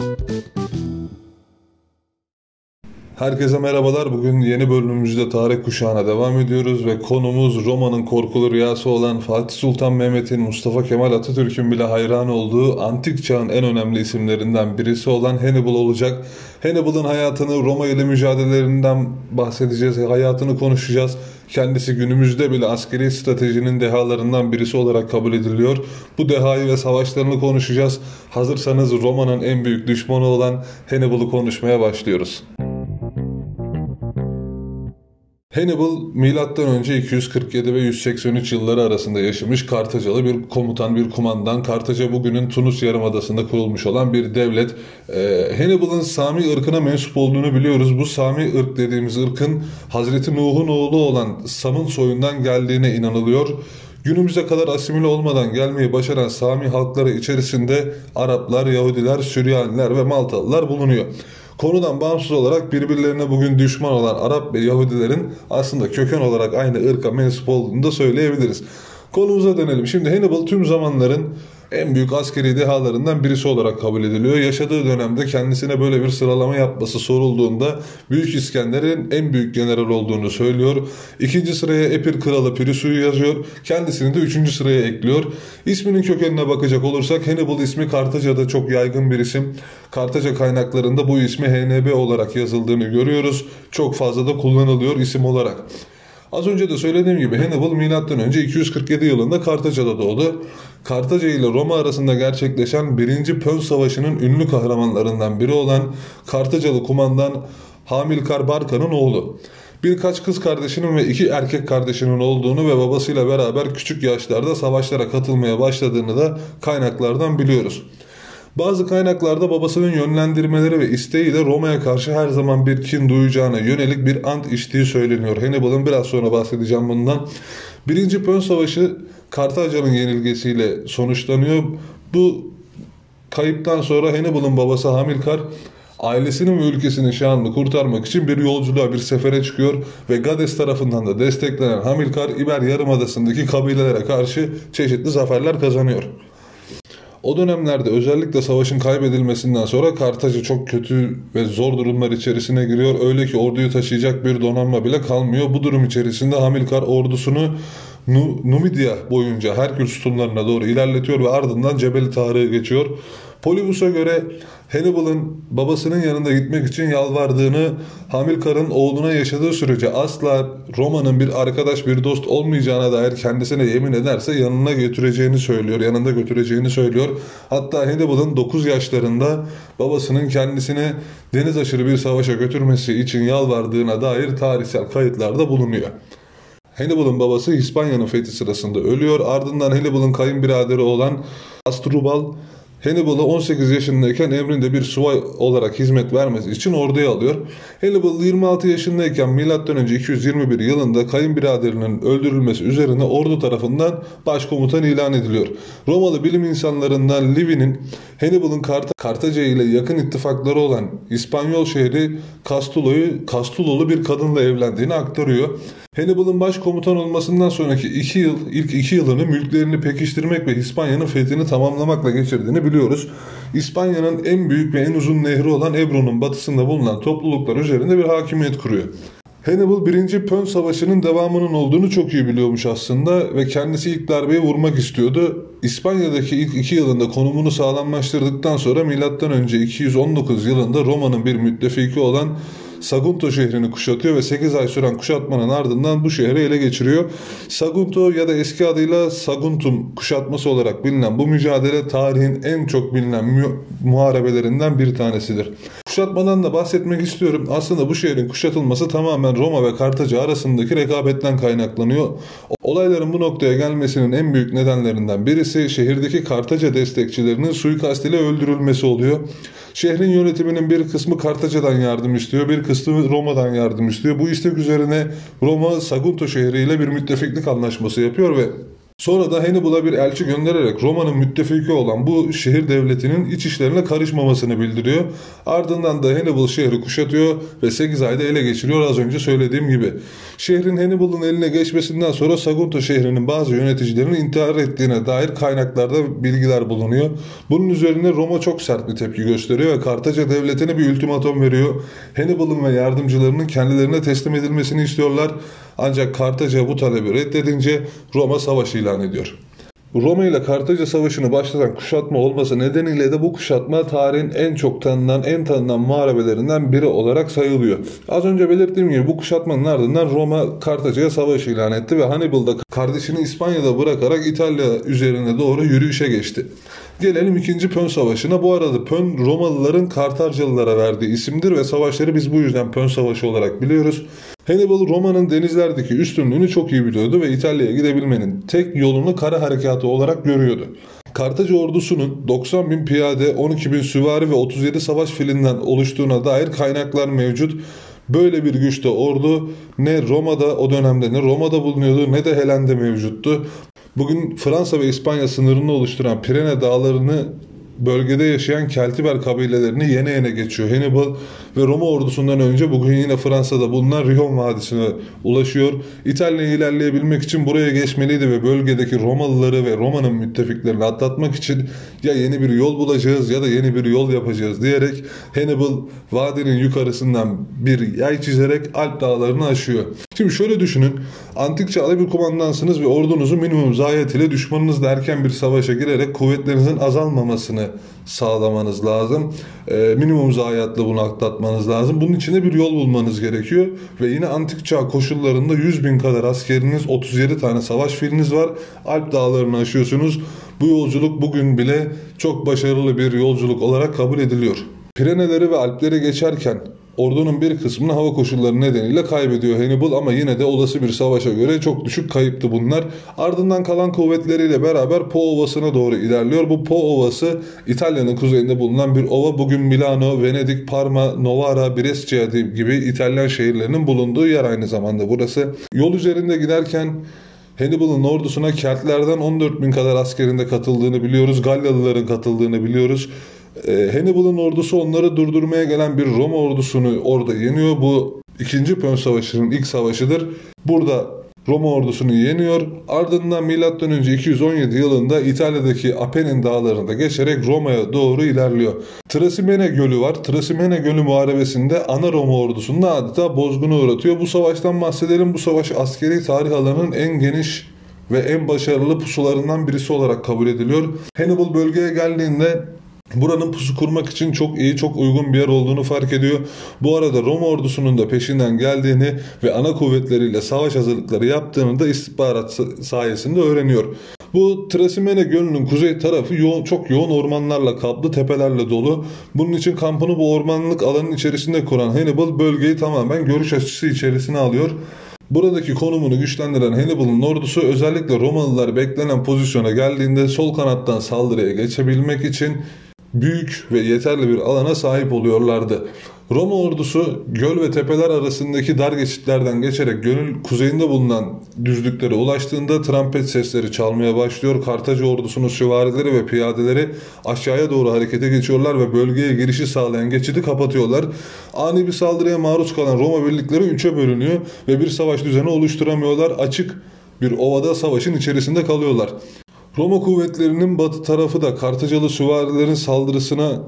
thank you Herkese merhabalar. Bugün yeni bölümümüzde tarih kuşağına devam ediyoruz ve konumuz Roma'nın korkulu rüyası olan Fatih Sultan Mehmet'in Mustafa Kemal Atatürk'ün bile hayran olduğu antik çağın en önemli isimlerinden birisi olan Hannibal olacak. Hannibal'ın hayatını, Roma ile mücadelelerinden bahsedeceğiz, hayatını konuşacağız. Kendisi günümüzde bile askeri stratejinin dehalarından birisi olarak kabul ediliyor. Bu dehayı ve savaşlarını konuşacağız. Hazırsanız Roma'nın en büyük düşmanı olan Hannibal'ı konuşmaya başlıyoruz. Hannibal M.Ö. 247 ve 183 yılları arasında yaşamış Kartacalı bir komutan, bir kumandan. Kartaca bugünün Tunus Yarımadası'nda kurulmuş olan bir devlet. Ee, Hannibal'ın Sami ırkına mensup olduğunu biliyoruz. Bu Sami ırk dediğimiz ırkın Hazreti Nuh'un oğlu olan Sam'ın soyundan geldiğine inanılıyor. Günümüze kadar asimile olmadan gelmeyi başaran Sami halkları içerisinde Araplar, Yahudiler, Süryaniler ve Maltalılar bulunuyor. Konudan bağımsız olarak birbirlerine bugün düşman olan Arap ve Yahudilerin aslında köken olarak aynı ırka mensup olduğunu da söyleyebiliriz. Konumuza dönelim. Şimdi Hannibal tüm zamanların en büyük askeri dehalarından birisi olarak kabul ediliyor. Yaşadığı dönemde kendisine böyle bir sıralama yapması sorulduğunda Büyük İskender'in en büyük general olduğunu söylüyor. İkinci sıraya Epir Kralı Pirisu'yu yazıyor. Kendisini de üçüncü sıraya ekliyor. İsminin kökenine bakacak olursak Hannibal ismi Kartaca'da çok yaygın bir isim. Kartaca kaynaklarında bu ismi HNB olarak yazıldığını görüyoruz. Çok fazla da kullanılıyor isim olarak. Az önce de söylediğim gibi Hannibal M.Ö. 247 yılında Kartaca'da doğdu. Kartaca ile Roma arasında gerçekleşen 1. Pön Savaşı'nın ünlü kahramanlarından biri olan Kartacalı kumandan Hamilkar Barka'nın oğlu. Birkaç kız kardeşinin ve iki erkek kardeşinin olduğunu ve babasıyla beraber küçük yaşlarda savaşlara katılmaya başladığını da kaynaklardan biliyoruz. Bazı kaynaklarda babasının yönlendirmeleri ve isteğiyle Roma'ya karşı her zaman bir kin duyacağına yönelik bir ant içtiği söyleniyor. Hannibal'ın biraz sonra bahsedeceğim bundan. Birinci Pön Savaşı Kartaca'nın yenilgesiyle sonuçlanıyor. Bu kayıptan sonra Hannibal'ın babası Hamilkar ailesinin ve ülkesinin şanını kurtarmak için bir yolculuğa bir sefere çıkıyor ve Gades tarafından da desteklenen Hamilkar İber Yarımadası'ndaki kabilelere karşı çeşitli zaferler kazanıyor. O dönemlerde özellikle savaşın kaybedilmesinden sonra Kartaca çok kötü ve zor durumlar içerisine giriyor. Öyle ki orduyu taşıyacak bir donanma bile kalmıyor. Bu durum içerisinde Hamilkar ordusunu Numidia boyunca Herkül sütunlarına doğru ilerletiyor ve ardından Cebeli Tarık'ı geçiyor. Polybus'a göre Hannibal'ın babasının yanında gitmek için yalvardığını, Hamilkar'ın oğluna yaşadığı sürece asla Roma'nın bir arkadaş bir dost olmayacağına dair kendisine yemin ederse yanına götüreceğini söylüyor, yanında götüreceğini söylüyor. Hatta Hannibal'ın 9 yaşlarında babasının kendisini deniz aşırı bir savaşa götürmesi için yalvardığına dair tarihsel kayıtlarda bulunuyor. Hannibal'ın babası İspanya'nın fethi sırasında ölüyor. Ardından Hannibal'ın kayınbiraderi olan Astrubal Hannibal'ı 18 yaşındayken emrinde bir subay olarak hizmet vermesi için orduya alıyor. Hannibal 26 yaşındayken M.Ö. 221 yılında kayınbiraderinin öldürülmesi üzerine ordu tarafından başkomutan ilan ediliyor. Romalı bilim insanlarından Livi'nin Hannibal'ın Kart Kartaca ile yakın ittifakları olan İspanyol şehri Castulo'yu Castulolu bir kadınla evlendiğini aktarıyor. Hannibal'ın başkomutan olmasından sonraki iki yıl, ilk iki yılını mülklerini pekiştirmek ve İspanya'nın fethini tamamlamakla geçirdiğini biliyoruz. İspanya'nın en büyük ve en uzun nehri olan Ebro'nun batısında bulunan topluluklar üzerinde bir hakimiyet kuruyor. Hannibal 1. Pön Savaşı'nın devamının olduğunu çok iyi biliyormuş aslında ve kendisi ilk darbeyi vurmak istiyordu. İspanya'daki ilk iki yılında konumunu sağlamlaştırdıktan sonra M.Ö. 219 yılında Roma'nın bir müttefiki olan Sagunto şehrini kuşatıyor ve 8 ay süren kuşatmanın ardından bu şehri ele geçiriyor. Sagunto ya da eski adıyla Saguntum kuşatması olarak bilinen bu mücadele tarihin en çok bilinen mu- muharebelerinden bir tanesidir. Kuşatmadan da bahsetmek istiyorum. Aslında bu şehrin kuşatılması tamamen Roma ve Kartaca arasındaki rekabetten kaynaklanıyor. Olayların bu noktaya gelmesinin en büyük nedenlerinden birisi şehirdeki Kartaca destekçilerinin suikast ile öldürülmesi oluyor. Şehrin yönetiminin bir kısmı Kartaca'dan yardım istiyor, bir kısmı Roma'dan yardım istiyor. Bu istek üzerine Roma Sagunto şehriyle bir müttefiklik anlaşması yapıyor ve Sonra da Hannibal'a bir elçi göndererek Roma'nın müttefiki olan bu şehir devletinin iç işlerine karışmamasını bildiriyor. Ardından da Hannibal şehri kuşatıyor ve 8 ayda ele geçiriyor az önce söylediğim gibi. Şehrin Hannibal'ın eline geçmesinden sonra Sagunto şehrinin bazı yöneticilerinin intihar ettiğine dair kaynaklarda bilgiler bulunuyor. Bunun üzerine Roma çok sert bir tepki gösteriyor ve Kartaca devletine bir ultimatom veriyor. Hannibal'ın ve yardımcılarının kendilerine teslim edilmesini istiyorlar. Ancak Kartaca bu talebi reddedince Roma savaş ilan ediyor. Roma ile Kartaca Savaşı'nı başlatan kuşatma olması nedeniyle de bu kuşatma tarihin en çok tanınan, en tanınan muharebelerinden biri olarak sayılıyor. Az önce belirttiğim gibi bu kuşatmanın ardından Roma Kartaca'ya savaş ilan etti ve Hannibal da kardeşini İspanya'da bırakarak İtalya üzerine doğru yürüyüşe geçti. Gelelim 2. Pön Savaşı'na. Bu arada Pön Romalıların Kartarcalılara verdiği isimdir ve savaşları biz bu yüzden Pön Savaşı olarak biliyoruz. Hannibal Roma'nın denizlerdeki üstünlüğünü çok iyi biliyordu ve İtalya'ya gidebilmenin tek yolunu kara harekatı olarak görüyordu. Kartaca ordusunun 90 bin piyade, 12 bin süvari ve 37 savaş filinden oluştuğuna dair kaynaklar mevcut. Böyle bir güçte ordu ne Roma'da o dönemde ne Roma'da bulunuyordu ne de Helen'de mevcuttu. Bugün Fransa ve İspanya sınırını oluşturan Pirene dağlarını bölgede yaşayan Keltiber kabilelerini yene yene geçiyor. Hannibal ve Roma ordusundan önce bugün yine Fransa'da bulunan Rion Vadisi'ne ulaşıyor. İtalya'ya ilerleyebilmek için buraya geçmeliydi ve bölgedeki Romalıları ve Roma'nın müttefiklerini atlatmak için ya yeni bir yol bulacağız ya da yeni bir yol yapacağız diyerek Hannibal vadinin yukarısından bir yay çizerek Alp dağlarını aşıyor. Şimdi şöyle düşünün. Antik çağda bir kumandansınız ve ordunuzu minimum zayiat ile düşmanınızla erken bir savaşa girerek kuvvetlerinizin azalmamasını sağlamanız lazım. E, minimum zayiatla bunu atlatmanız lazım. Bunun için de bir yol bulmanız gerekiyor. Ve yine antik çağ koşullarında 100 bin kadar askeriniz, 37 tane savaş filiniz var. Alp dağlarını aşıyorsunuz. Bu yolculuk bugün bile çok başarılı bir yolculuk olarak kabul ediliyor. Pireneleri ve Alpleri geçerken ordunun bir kısmını hava koşulları nedeniyle kaybediyor Hannibal ama yine de olası bir savaşa göre çok düşük kayıptı bunlar. Ardından kalan kuvvetleriyle beraber Po Ovası'na doğru ilerliyor. Bu Po Ovası İtalya'nın kuzeyinde bulunan bir ova. Bugün Milano, Venedik, Parma, Novara, Brescia gibi İtalyan şehirlerinin bulunduğu yer aynı zamanda burası. Yol üzerinde giderken Hannibal'ın ordusuna Keltlerden 14 bin kadar askerinde katıldığını biliyoruz. Galyalıların katıldığını biliyoruz. E, Hannibal'ın ordusu onları durdurmaya gelen bir Roma ordusunu orada yeniyor. Bu 2. Pön Savaşı'nın ilk savaşıdır. Burada Roma ordusunu yeniyor. Ardından M.Ö. 217 yılında İtalya'daki Apennin dağlarında geçerek Roma'ya doğru ilerliyor. Trasimene Gölü var. Trasimene Gölü muharebesinde ana Roma ordusunda adeta bozguna uğratıyor. Bu savaştan bahsedelim. Bu savaş askeri tarih alanının en geniş ve en başarılı pusularından birisi olarak kabul ediliyor. Hannibal bölgeye geldiğinde Buranın pusu kurmak için çok iyi, çok uygun bir yer olduğunu fark ediyor. Bu arada Roma ordusunun da peşinden geldiğini ve ana kuvvetleriyle savaş hazırlıkları yaptığını da istihbarat sayesinde öğreniyor. Bu Trasimene Gölü'nün kuzey tarafı yoğun, çok yoğun ormanlarla kaplı, tepelerle dolu. Bunun için kampını bu ormanlık alanın içerisinde kuran Hannibal bölgeyi tamamen görüş açısı içerisine alıyor. Buradaki konumunu güçlendiren Hannibal'ın ordusu özellikle Romalılar beklenen pozisyona geldiğinde sol kanattan saldırıya geçebilmek için büyük ve yeterli bir alana sahip oluyorlardı. Roma ordusu göl ve tepeler arasındaki dar geçitlerden geçerek gölün kuzeyinde bulunan düzlüklere ulaştığında trompet sesleri çalmaya başlıyor. Kartaca ordusunun süvarileri ve piyadeleri aşağıya doğru harekete geçiyorlar ve bölgeye girişi sağlayan geçidi kapatıyorlar. Ani bir saldırıya maruz kalan Roma birlikleri üçe bölünüyor ve bir savaş düzeni oluşturamıyorlar. Açık bir ovada savaşın içerisinde kalıyorlar. Roma kuvvetlerinin batı tarafı da Kartacalı süvarilerin saldırısına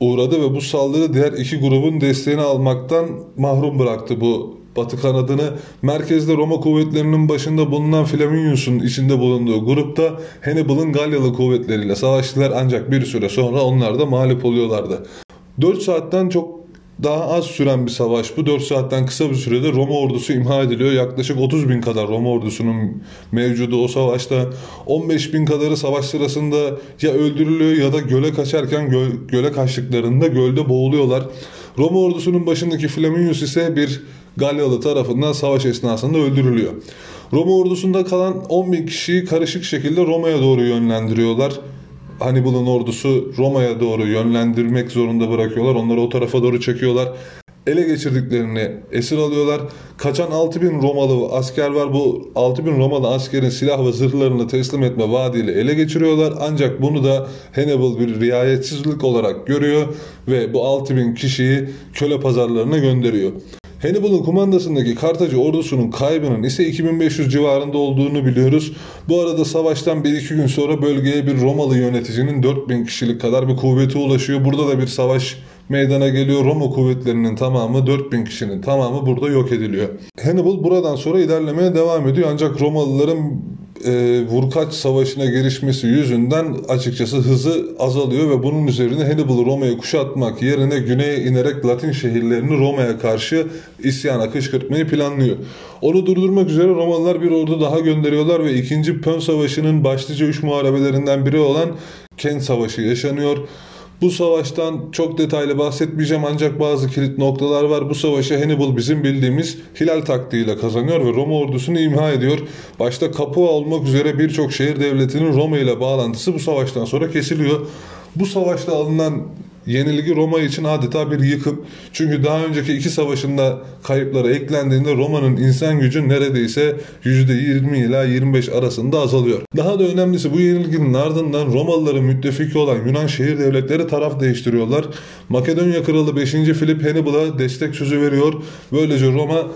uğradı ve bu saldırı diğer iki grubun desteğini almaktan mahrum bıraktı bu batı kanadını. Merkezde Roma kuvvetlerinin başında bulunan Flaminius'un içinde bulunduğu grupta Hannibal'ın Galyalı kuvvetleriyle savaştılar ancak bir süre sonra onlar da mağlup oluyorlardı. 4 saatten çok daha az süren bir savaş bu. 4 saatten kısa bir sürede Roma ordusu imha ediliyor. Yaklaşık 30 bin kadar Roma ordusunun mevcudu o savaşta. 15 bin kadarı savaş sırasında ya öldürülüyor ya da göle kaçarken göl, göle kaçtıklarında gölde boğuluyorlar. Roma ordusunun başındaki Flaminius ise bir Galyalı tarafından savaş esnasında öldürülüyor. Roma ordusunda kalan 10 bin kişiyi karışık şekilde Roma'ya doğru yönlendiriyorlar. Hannibal'ın ordusu Roma'ya doğru yönlendirmek zorunda bırakıyorlar. Onları o tarafa doğru çekiyorlar. ele geçirdiklerini esir alıyorlar. Kaçan 6000 Romalı asker var. Bu 6000 Romalı askerin silah ve zırhlarını teslim etme vaadiyle ele geçiriyorlar. Ancak bunu da Hannibal bir riayetsizlik olarak görüyor ve bu 6000 kişiyi köle pazarlarına gönderiyor. Hannibal'ın kumandasındaki Kartaca ordusunun kaybının ise 2500 civarında olduğunu biliyoruz. Bu arada savaştan 1-2 gün sonra bölgeye bir Romalı yöneticinin 4000 kişilik kadar bir kuvveti ulaşıyor. Burada da bir savaş meydana geliyor. Roma kuvvetlerinin tamamı 4000 kişinin tamamı burada yok ediliyor. Hannibal buradan sonra ilerlemeye devam ediyor ancak Romalıların e, Vurkaç Savaşı'na girişmesi yüzünden açıkçası hızı azalıyor ve bunun üzerine Hannibal'ı Roma'ya kuşatmak yerine güneye inerek Latin şehirlerini Roma'ya karşı isyana kışkırtmayı planlıyor. Onu durdurmak üzere Romalılar bir ordu daha gönderiyorlar ve 2. Pön Savaşı'nın başlıca 3 muharebelerinden biri olan Kent Savaşı yaşanıyor. Bu savaştan çok detaylı bahsetmeyeceğim ancak bazı kilit noktalar var. Bu savaşı Hannibal bizim bildiğimiz hilal taktiğiyle kazanıyor ve Roma ordusunu imha ediyor. Başta Capua olmak üzere birçok şehir devletinin Roma ile bağlantısı bu savaştan sonra kesiliyor. Bu savaşta alınan yenilgi Roma için adeta bir yıkım. Çünkü daha önceki iki savaşında kayıpları eklendiğinde Roma'nın insan gücü neredeyse %20 ila 25 arasında azalıyor. Daha da önemlisi bu yenilginin ardından Romalıların müttefiki olan Yunan şehir devletleri taraf değiştiriyorlar. Makedonya kralı 5. Filip Hannibal'a destek sözü veriyor. Böylece Roma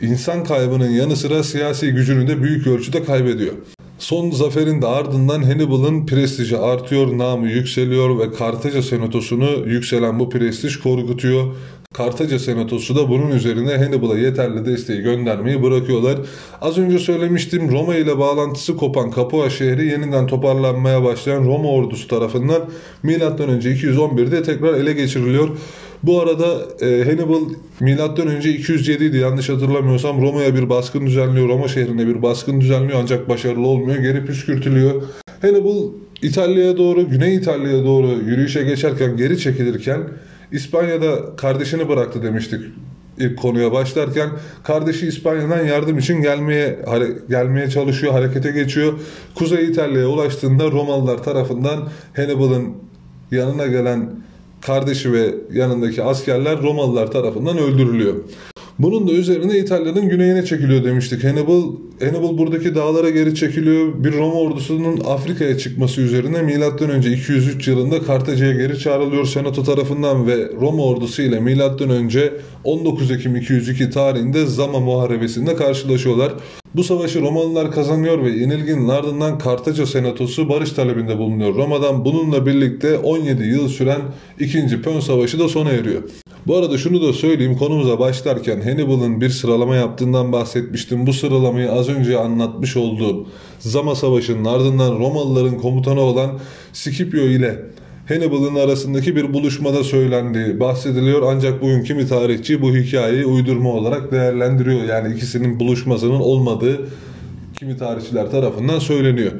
insan kaybının yanı sıra siyasi gücünü de büyük ölçüde kaybediyor. Son zaferin de ardından Hannibal'ın prestiji artıyor, namı yükseliyor ve Kartaca senatosunu yükselen bu prestij korkutuyor. Kartaca senatosu da bunun üzerine Hannibal'a yeterli desteği göndermeyi bırakıyorlar. Az önce söylemiştim Roma ile bağlantısı kopan Capua şehri yeniden toparlanmaya başlayan Roma ordusu tarafından M.Ö. 211'de tekrar ele geçiriliyor. Bu arada e, Hannibal milattan önce 207 idi yanlış hatırlamıyorsam Roma'ya bir baskın düzenliyor. Roma şehrine bir baskın düzenliyor ancak başarılı olmuyor. Geri püskürtülüyor. Hannibal İtalya'ya doğru, Güney İtalya'ya doğru yürüyüşe geçerken geri çekilirken İspanya'da kardeşini bıraktı demiştik ilk konuya başlarken kardeşi İspanya'dan yardım için gelmeye gelmeye çalışıyor, harekete geçiyor. Kuzey İtalya'ya ulaştığında Romalılar tarafından Hannibal'ın yanına gelen kardeşi ve yanındaki askerler Romalılar tarafından öldürülüyor. Bunun da üzerine İtalya'nın güneyine çekiliyor demiştik. Hannibal, Hannibal buradaki dağlara geri çekiliyor. Bir Roma ordusunun Afrika'ya çıkması üzerine M.Ö. 203 yılında Kartaca'ya geri çağrılıyor Senato tarafından ve Roma ordusu ile M.Ö. 19 Ekim 202 tarihinde Zama Muharebesi'nde karşılaşıyorlar. Bu savaşı Romalılar kazanıyor ve yenilginin ardından Kartaca senatosu barış talebinde bulunuyor. Roma'dan bununla birlikte 17 yıl süren 2. Pön Savaşı da sona eriyor. Bu arada şunu da söyleyeyim konumuza başlarken Hannibal'ın bir sıralama yaptığından bahsetmiştim. Bu sıralamayı az önce anlatmış olduğum Zama Savaşı'nın ardından Romalıların komutanı olan Scipio ile Hannibal'ın arasındaki bir buluşmada söylendiği bahsediliyor ancak bugün kimi tarihçi bu hikayeyi uydurma olarak değerlendiriyor. Yani ikisinin buluşmasının olmadığı kimi tarihçiler tarafından söyleniyor.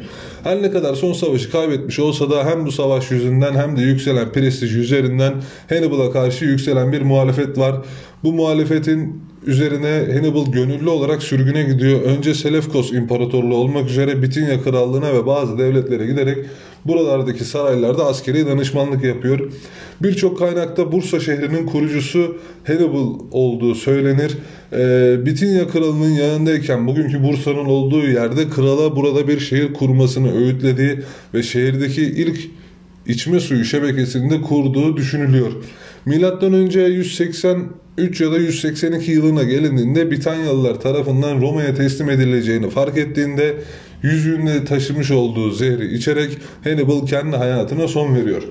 Her ne kadar son savaşı kaybetmiş olsa da hem bu savaş yüzünden hem de yükselen prestij üzerinden Hannibal'a karşı yükselen bir muhalefet var. Bu muhalefetin üzerine Hannibal gönüllü olarak sürgüne gidiyor. Önce Selefkos İmparatorluğu olmak üzere Bitinya Krallığına ve bazı devletlere giderek buralardaki saraylarda askeri danışmanlık yapıyor. Birçok kaynakta Bursa şehrinin kurucusu Hannibal olduğu söylenir. Ee, Bitinya Kralı'nın yanındayken bugünkü Bursa'nın olduğu yerde krala burada bir şehir kurmasını öğütlediği ve şehirdeki ilk içme suyu şebekesinde kurduğu düşünülüyor. Milattan önce 183 ya da 182 yılına gelindiğinde Bitanyalılar tarafından Roma'ya teslim edileceğini fark ettiğinde yüzüğünde taşımış olduğu zehri içerek Hannibal kendi hayatına son veriyor.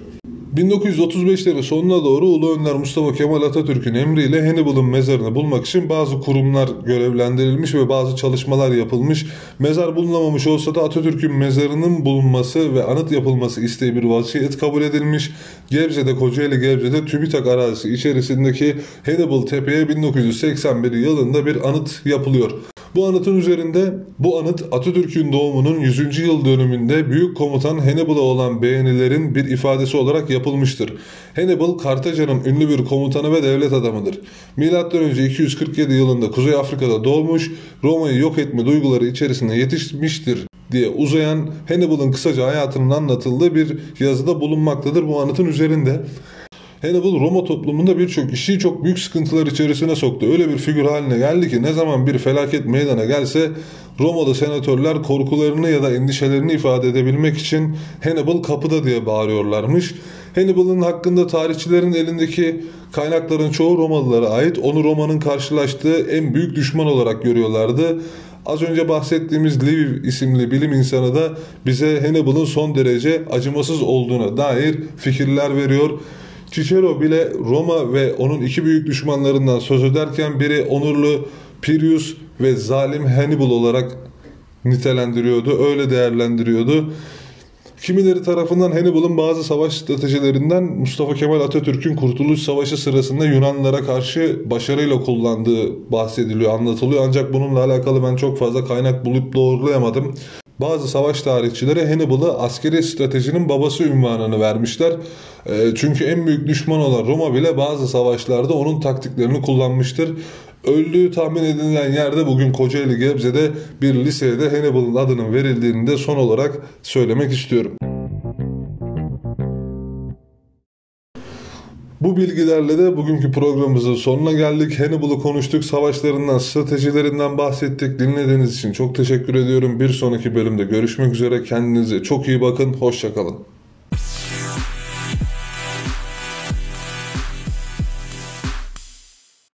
1935'lerin sonuna doğru Ulu Önder Mustafa Kemal Atatürk'ün emriyle Hannibal'ın mezarını bulmak için bazı kurumlar görevlendirilmiş ve bazı çalışmalar yapılmış. Mezar bulunamamış olsa da Atatürk'ün mezarının bulunması ve anıt yapılması isteği bir vasiyet kabul edilmiş. Gebze'de Kocaeli Gebze'de TÜBİTAK arazisi içerisindeki Hannibal Tepe'ye 1981 yılında bir anıt yapılıyor. Bu anıtın üzerinde bu anıt Atatürk'ün doğumunun 100. yıl dönümünde büyük komutan Hannibal'a olan beğenilerin bir ifadesi olarak yapılmıştır. Hannibal Kartaca'nın ünlü bir komutanı ve devlet adamıdır. M.Ö. 247 yılında Kuzey Afrika'da doğmuş, Roma'yı yok etme duyguları içerisinde yetişmiştir diye uzayan Hannibal'ın kısaca hayatının anlatıldığı bir yazıda bulunmaktadır bu anıtın üzerinde. Hannibal Roma toplumunda birçok kişiyi çok büyük sıkıntılar içerisine soktu. Öyle bir figür haline geldi ki ne zaman bir felaket meydana gelse Romalı senatörler korkularını ya da endişelerini ifade edebilmek için Hannibal kapıda diye bağırıyorlarmış. Hannibal'ın hakkında tarihçilerin elindeki kaynakların çoğu Romalılara ait. Onu Roma'nın karşılaştığı en büyük düşman olarak görüyorlardı. Az önce bahsettiğimiz Liviv isimli bilim insanı da bize Hannibal'ın son derece acımasız olduğuna dair fikirler veriyor. Cicero bile Roma ve onun iki büyük düşmanlarından söz ederken biri onurlu Pyrrhus ve zalim Hannibal olarak nitelendiriyordu. Öyle değerlendiriyordu. Kimileri tarafından Hannibal'ın bazı savaş stratejilerinden Mustafa Kemal Atatürk'ün Kurtuluş Savaşı sırasında Yunanlara karşı başarıyla kullandığı bahsediliyor, anlatılıyor. Ancak bununla alakalı ben çok fazla kaynak bulup doğrulayamadım. Bazı savaş tarihçileri Hannibal'ı askeri stratejinin babası ünvanını vermişler. E, çünkü en büyük düşman olan Roma bile bazı savaşlarda onun taktiklerini kullanmıştır. Öldüğü tahmin edilen yerde bugün Kocaeli Gebze'de bir lisede Hannibal'ın adının verildiğini de son olarak söylemek istiyorum. Bilgilerle de bugünkü programımızın sonuna geldik. Hannibal'ı konuştuk, savaşlarından, stratejilerinden bahsettik. Dinlediğiniz için çok teşekkür ediyorum. Bir sonraki bölümde görüşmek üzere. Kendinize çok iyi bakın. Hoşçakalın.